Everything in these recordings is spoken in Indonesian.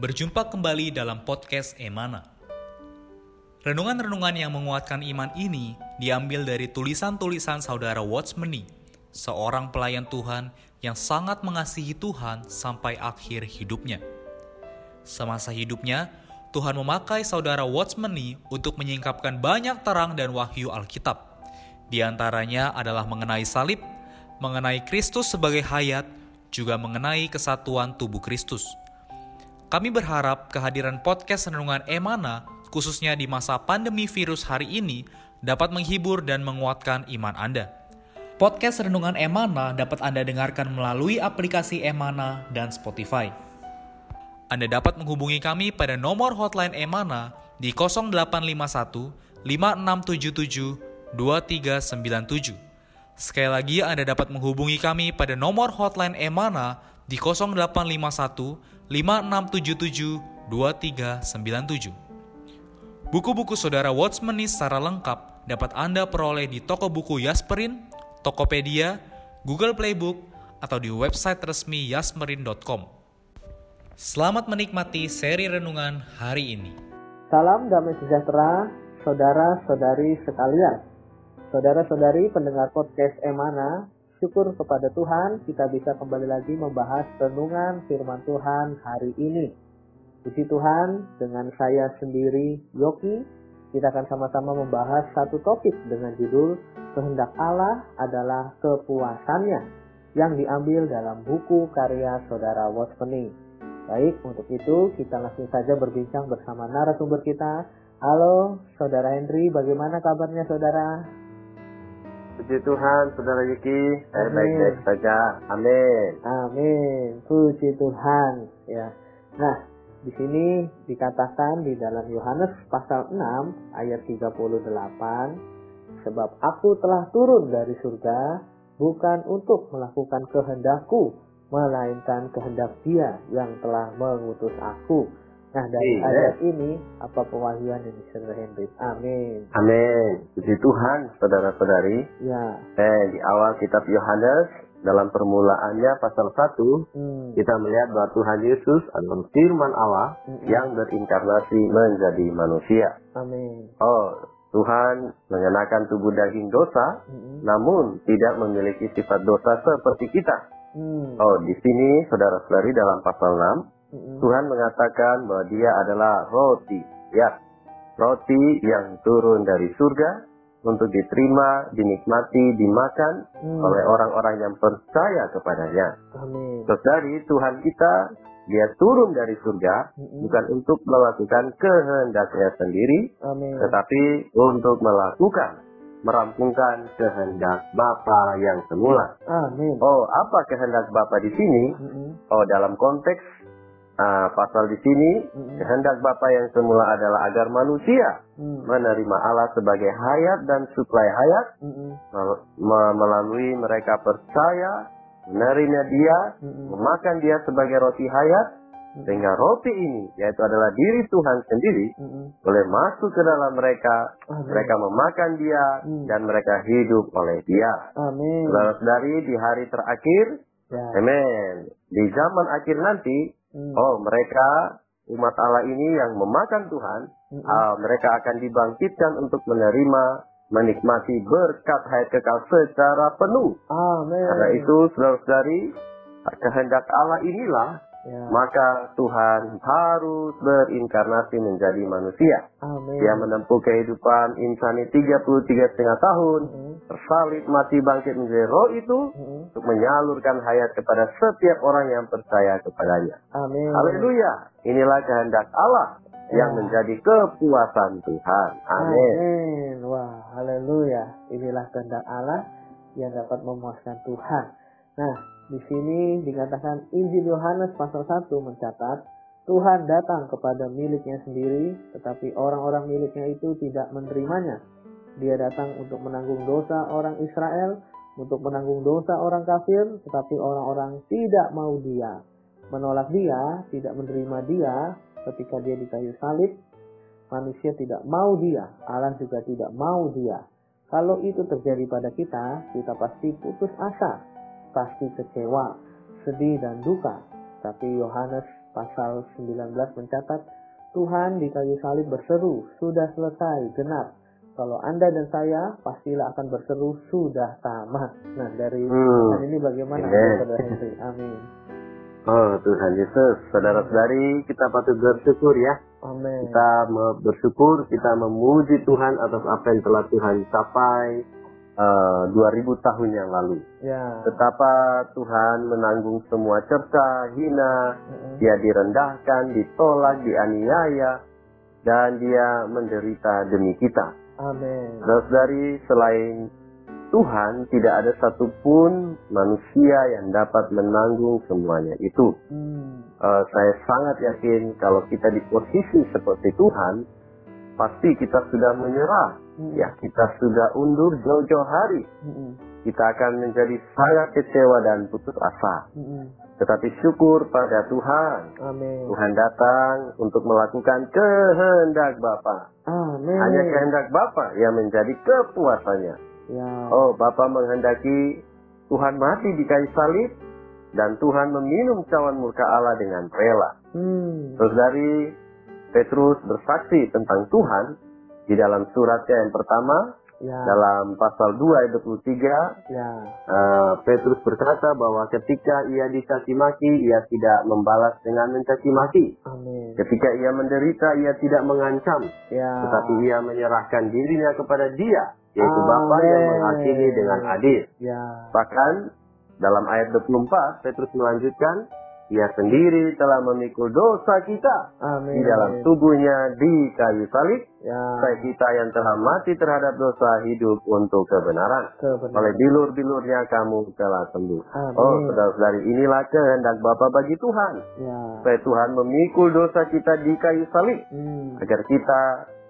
Berjumpa kembali dalam podcast Emana. Renungan-renungan yang menguatkan iman ini diambil dari tulisan-tulisan saudara Watchmeni, seorang pelayan Tuhan yang sangat mengasihi Tuhan sampai akhir hidupnya. Semasa hidupnya, Tuhan memakai saudara Watchmeni untuk menyingkapkan banyak terang dan wahyu Alkitab. Di antaranya adalah mengenai salib, mengenai Kristus sebagai hayat, juga mengenai kesatuan tubuh Kristus. Kami berharap kehadiran podcast Renungan Emana, khususnya di masa pandemi virus hari ini, dapat menghibur dan menguatkan iman Anda. Podcast Renungan Emana dapat Anda dengarkan melalui aplikasi Emana dan Spotify. Anda dapat menghubungi kami pada nomor hotline Emana di 0851 5677 2397. Sekali lagi Anda dapat menghubungi kami pada nomor hotline Emana di 0851 5677 2397. Buku-buku saudara Watchmeni secara lengkap dapat Anda peroleh di toko buku Yasmerin, Tokopedia, Google Playbook, atau di website resmi yasmerin.com. Selamat menikmati seri renungan hari ini. Salam damai sejahtera, saudara-saudari sekalian. Saudara-saudari pendengar podcast Emana, Syukur kepada Tuhan kita bisa kembali lagi membahas renungan firman Tuhan hari ini. Puji Tuhan, dengan saya sendiri Yoki, kita akan sama-sama membahas satu topik dengan judul Kehendak Allah adalah kepuasannya yang diambil dalam buku karya saudara Watchmeni. Baik, untuk itu kita langsung saja berbincang bersama narasumber kita. Halo, saudara Henry, bagaimana kabarnya saudara? Puji Tuhan, Saudara Yuki, saya baik-baik saja. Amin. Amin. Puji Tuhan. Ya. Nah, di sini dikatakan di dalam Yohanes pasal 6 ayat 38, sebab aku telah turun dari surga bukan untuk melakukan kehendakku, melainkan kehendak Dia yang telah mengutus aku. Nah dari Amen. ayat ini apa pewahyuan yang Saudara Henry? Amin. Amin. Puji Tuhan, saudara-saudari. Ya. Eh di awal kitab Yohanes dalam permulaannya pasal 1 hmm. kita melihat bahwa Tuhan Yesus adalah firman Allah hmm. yang berinkarnasi menjadi manusia. Amin. Oh, Tuhan mengenakan tubuh daging dosa, hmm. namun tidak memiliki sifat dosa seperti kita. Hmm. Oh, di sini saudara-saudari dalam pasal 6 Tuhan mengatakan bahwa dia adalah roti. Ya, roti yang turun dari surga untuk diterima, dinikmati, dimakan hmm. oleh orang-orang yang percaya kepadanya. Amin. dari Tuhan kita, dia turun dari surga hmm. bukan untuk melakukan kehendaknya sendiri, Amin. tetapi untuk melakukan merampungkan kehendak Bapa yang semula. Amin. Oh, apa kehendak Bapa di sini? Hmm. Oh, dalam konteks Nah, pasal di sini hmm. kehendak Bapa yang semula adalah agar manusia hmm. menerima Allah sebagai hayat dan suplai hayat hmm. melalui mereka percaya menerima Dia, hmm. memakan Dia sebagai roti hayat hmm. sehingga roti ini yaitu adalah diri Tuhan sendiri hmm. boleh masuk ke dalam mereka, Amin. mereka memakan Dia hmm. dan mereka hidup oleh Dia. Amin. Saudara-saudari di hari terakhir, ya. Amin. Di zaman akhir nanti Hmm. Oh, mereka umat Allah ini yang memakan Tuhan, hmm. uh, mereka akan dibangkitkan untuk menerima, menikmati berkat hayat kekal secara penuh. Amin. Karena itu, saudara-saudari, kehendak Allah inilah Ya. Maka Tuhan harus berinkarnasi menjadi manusia. Amin. Dia menempuh kehidupan insani 33 setengah tahun, hmm. tersalib, mati, bangkit menjadi roh itu hmm. untuk menyalurkan hayat kepada setiap orang yang percaya kepadanya. Amin. Haleluya. Inilah kehendak Allah ya. yang menjadi kepuasan Tuhan. Amin. Amin. Wah, haleluya. Inilah kehendak Allah yang dapat memuaskan Tuhan. Nah, di sini dikatakan Injil Yohanes pasal 1 mencatat Tuhan datang kepada miliknya sendiri, tetapi orang-orang miliknya itu tidak menerimanya. Dia datang untuk menanggung dosa orang Israel, untuk menanggung dosa orang kafir, tetapi orang-orang tidak mau dia. Menolak dia, tidak menerima dia ketika dia di kayu salib. Manusia tidak mau dia, Allah juga tidak mau dia. Kalau itu terjadi pada kita, kita pasti putus asa pasti kecewa, sedih dan duka. Tapi Yohanes pasal 19 mencatat, Tuhan di kayu salib berseru, sudah selesai, genap. Kalau Anda dan saya pastilah akan berseru, sudah tamat. Nah, dari hmm. ini bagaimana? Amin. Oh Tuhan Yesus, saudara-saudari kita patut bersyukur ya. Amin. Kita bersyukur, kita memuji Tuhan atas apa yang telah Tuhan capai uh, eh, 2000 tahun yang lalu. Ya. Betapa Tuhan menanggung semua cerca, hina, mm-hmm. dia direndahkan, ditolak, dianiaya, dan dia menderita demi kita. Amin. Terus dari selain Tuhan tidak ada satupun manusia yang dapat menanggung semuanya itu. Hmm. Uh, saya sangat yakin kalau kita di posisi seperti Tuhan, pasti kita sudah menyerah. Ya, kita sudah undur jauh-jauh hari. Hmm. Kita akan menjadi sangat kecewa dan putus asa. Hmm. Tetapi syukur pada Tuhan. Amin. Tuhan datang untuk melakukan kehendak Bapa. Amin. Hanya kehendak Bapa yang menjadi kepuasannya. Ya. Oh, Bapak menghendaki Tuhan mati di kayu salib dan Tuhan meminum cawan murka Allah dengan rela. Hmm. Terus dari Petrus bersaksi tentang Tuhan di dalam suratnya yang pertama ya. dalam pasal 2 ayat 23 ya. uh, Petrus berkata bahwa ketika ia dicaci maki ia tidak membalas dengan mencaci maki. Amin. Ketika ia menderita ia tidak mengancam, ya. tetapi ia menyerahkan dirinya kepada Dia yaitu Bapa yang menghakimi dengan adil. Ya. Bahkan dalam ayat 24 Petrus melanjutkan ia sendiri telah memikul dosa kita Amin. di dalam tubuhnya di kayu salib. Ya. Kita yang telah mati terhadap dosa hidup untuk kebenaran. kebenaran. Oleh bilur-bilurnya kamu telah sembuh. Amin. Oh, saudara-saudari, inilah kehendak Bapa bagi Tuhan. Ya. Supaya Tuhan memikul dosa kita di kayu salib. Hmm. Agar kita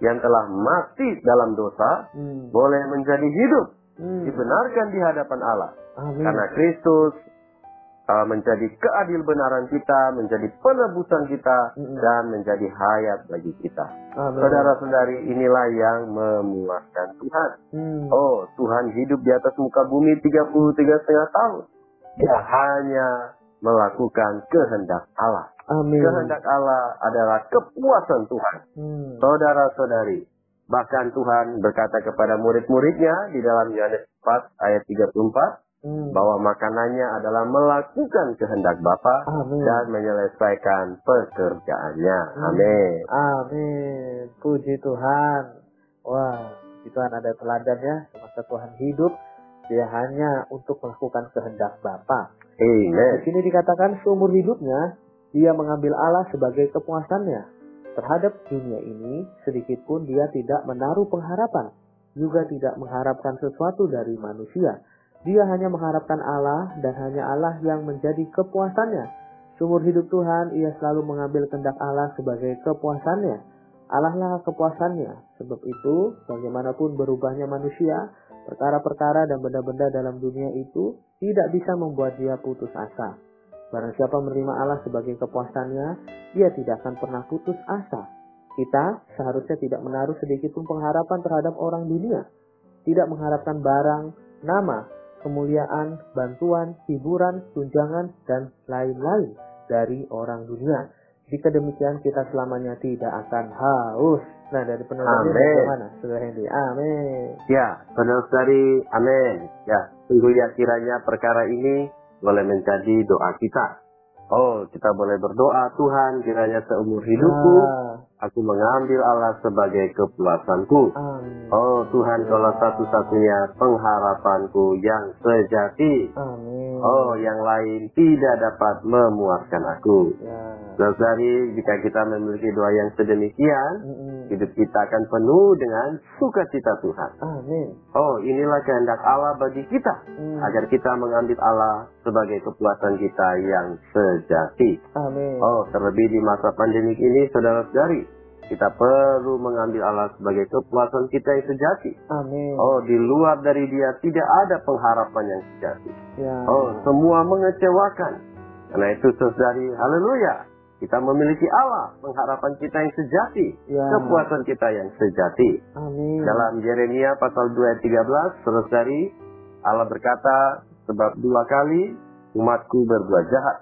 yang telah mati dalam dosa hmm. boleh menjadi hidup, hmm. dibenarkan di hadapan Allah. Amin. Karena Kristus uh, menjadi keadil benaran kita, menjadi penebusan kita, hmm. dan menjadi hayat bagi kita. Saudara-saudari, inilah yang memuaskan Tuhan. Hmm. Oh, Tuhan hidup di atas muka bumi 33 setengah tahun. Dia hanya melakukan kehendak Allah. Amin. Kehendak Allah adalah kepuasan Tuhan. Hmm. Saudara-saudari, bahkan Tuhan berkata kepada murid-muridnya di dalam Yohanes 4 ayat 34, hmm. bahwa makanannya adalah melakukan kehendak Bapa dan menyelesaikan pekerjaannya. Hmm. Amin. Amin. Puji Tuhan. Wah, Tuhan ada teladannya semasa Tuhan hidup dia hanya untuk melakukan kehendak Bapa. Amen. Di sini dikatakan seumur hidupnya dia mengambil Allah sebagai kepuasannya. Terhadap dunia ini, sedikit pun dia tidak menaruh pengharapan, juga tidak mengharapkan sesuatu dari manusia. Dia hanya mengharapkan Allah dan hanya Allah yang menjadi kepuasannya. Sumur hidup Tuhan, ia selalu mengambil kehendak Allah sebagai kepuasannya. Allah lah kepuasannya. Sebab itu, bagaimanapun berubahnya manusia, perkara-perkara dan benda-benda dalam dunia itu tidak bisa membuat dia putus asa. Barang siapa menerima Allah sebagai kepuasannya, dia tidak akan pernah putus asa. Kita seharusnya tidak menaruh sedikit pun pengharapan terhadap orang dunia. Tidak mengharapkan barang, nama, kemuliaan, bantuan, hiburan, tunjangan, dan lain-lain dari orang dunia. Jika demikian kita selamanya tidak akan haus. Nah dari penulis bagaimana? Saudara Henry. Amin. Ya, saudara-saudari, amin. Ya, tunggu ya kiranya perkara ini boleh menjadi doa kita. Oh, kita boleh berdoa Tuhan kiranya seumur hidupku ah. Aku mengambil Allah sebagai kepuasanku. Amin. Oh Tuhan, kalau satu-satunya pengharapanku yang sejati. Amin. Oh, yang lain tidak dapat memuaskan aku. Ya. Saudari, jika kita memiliki doa yang sedemikian, mm-hmm. hidup kita akan penuh dengan sukacita Tuhan. Amin. Oh, inilah kehendak Allah bagi kita, mm. agar kita mengambil Allah sebagai kepuasan kita yang sejati. Amin. Oh, terlebih di masa pandemik ini, saudara-saudari, kita perlu mengambil Allah sebagai kepuasan kita yang sejati. Amin. Oh, di luar dari Dia tidak ada pengharapan yang sejati. Ya. Oh, semua mengecewakan. Karena itu saudari, haleluya. Kita memiliki Allah, pengharapan kita yang sejati, ya. kepuasan kita yang sejati. Amin. Dalam Yeremia pasal 2 ayat 13, saudari, Allah berkata, sebab dua kali umatku berbuat jahat.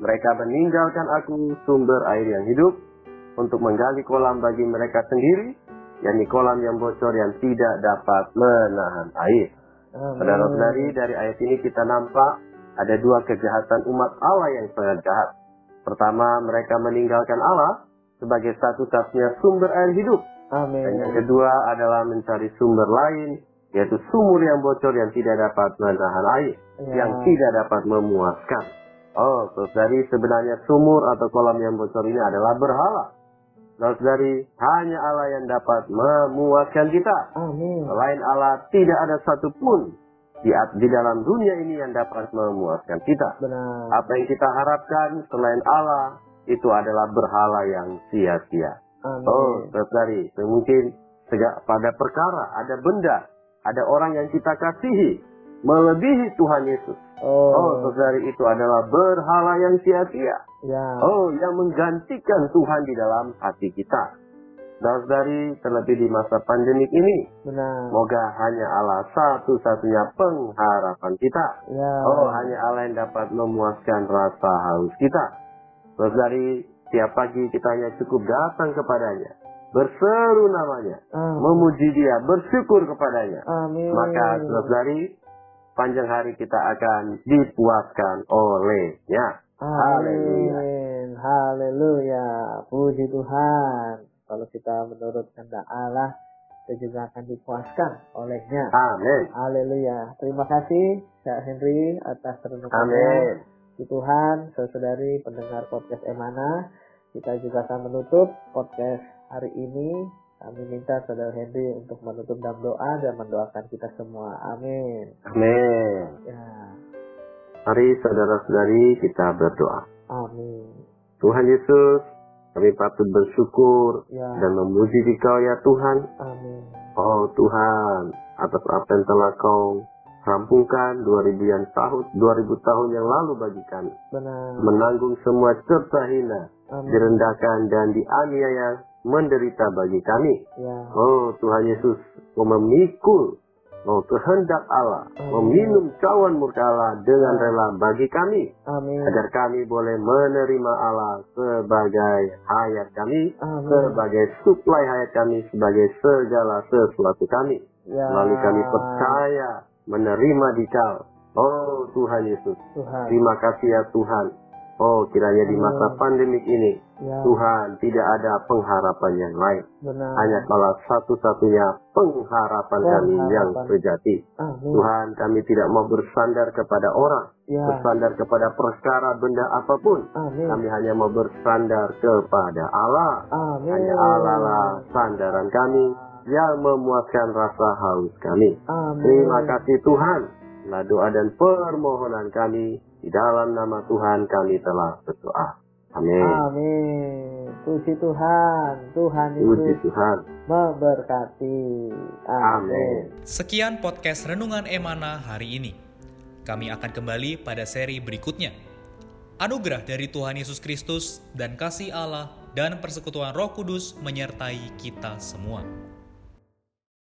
Mereka meninggalkan aku sumber air yang hidup untuk menggali kolam bagi mereka sendiri, yakni kolam yang bocor yang tidak dapat menahan air. Saudara-saudari, dari ayat ini kita nampak ada dua kejahatan umat Allah yang sangat jahat. Pertama, mereka meninggalkan Allah sebagai satu-satunya sumber air hidup. Amin. Dan yang kedua adalah mencari sumber lain, yaitu sumur yang bocor yang tidak dapat menahan air, ya. yang tidak dapat memuaskan. Oh, saudari sebenarnya sumur atau kolam yang bocor ini adalah berhala. Saudari, hanya Allah yang dapat memuaskan kita. Amin. Selain Allah, tidak ada satupun di, di dalam dunia ini yang dapat memuaskan kita. Benar. Apa yang kita harapkan selain Allah, itu adalah berhala yang sia-sia. Oh, saudari, mungkin pada perkara, ada benda, ada orang yang kita kasihi, melebihi Tuhan Yesus. Oh, oh saudari, itu adalah berhala yang sia-sia. Ya. Oh, yang menggantikan Tuhan di dalam hati kita. Saudari, terlebih di masa pandemik ini. Benar. Moga hanya Allah satu-satunya pengharapan kita. Ya. Oh, hanya Allah yang dapat memuaskan rasa haus kita. Saudari, Tiap pagi kita hanya cukup datang kepadanya. Berseru namanya. Amin. Memuji dia. Bersyukur kepadanya. Amin. Maka saudari, panjang hari kita akan dipuaskan olehnya. Amin. Haleluya. Puji Tuhan. Kalau kita menurut kehendak Allah, kita juga akan dipuaskan olehnya. Amin. Haleluya. Terima kasih, Kak Henry, atas renungannya. Amin. Puji Tuhan, saudari pendengar podcast Emana, kita juga akan menutup podcast hari ini. Kami minta saudara Henry untuk menutup dalam doa dan mendoakan kita semua. Amin. Amin. Ya. Mari saudara-saudari kita berdoa. Amin. Tuhan Yesus, kami patut bersyukur ya. dan memuji Dikau ya Tuhan. Amin. Oh Tuhan, atas apa yang telah Kau rampungkan 2000 yang tahun 2000 tahun yang lalu bagi kami. Benar. Menanggung semua cerita hina, Amin. direndahkan dan dianiaya, menderita bagi kami. Ya. Oh Tuhan Yesus, kau memikul Oh kehendak Allah Amin. meminum cawan murka Allah dengan rela bagi kami Amin. agar kami boleh menerima Allah sebagai hayat kami Amin. sebagai suplai hayat kami sebagai segala sesuatu kami Ya. Lalu kami percaya menerima dikau. Oh Tuhan Yesus, Tuhan. terima kasih ya Tuhan. Oh kiranya di masa Amin. pandemik ini Ya. Tuhan tidak ada pengharapan yang lain. Benar. Hanya salah satu-satunya pengharapan kami yang sejati. Amin. Tuhan kami tidak mau bersandar kepada orang, Ya. bersandar kepada perkara benda apa pun. Amin. Kami hanya mau bersandar kepada Allah. Amin. Hanya Allah lah sandaran kami yang memuaskan rasa haus kami. Amin. Terima kasih Tuhan. Lah doa dan permohonan kami di dalam nama Tuhan kami telah berdoa. Amin. Amin. Puji Tuhan. Tuhan Puji itu Tuhan. memberkati. Amin. Sekian podcast Renungan Emana hari ini. Kami akan kembali pada seri berikutnya. Anugerah dari Tuhan Yesus Kristus dan kasih Allah dan persekutuan Roh Kudus menyertai kita semua.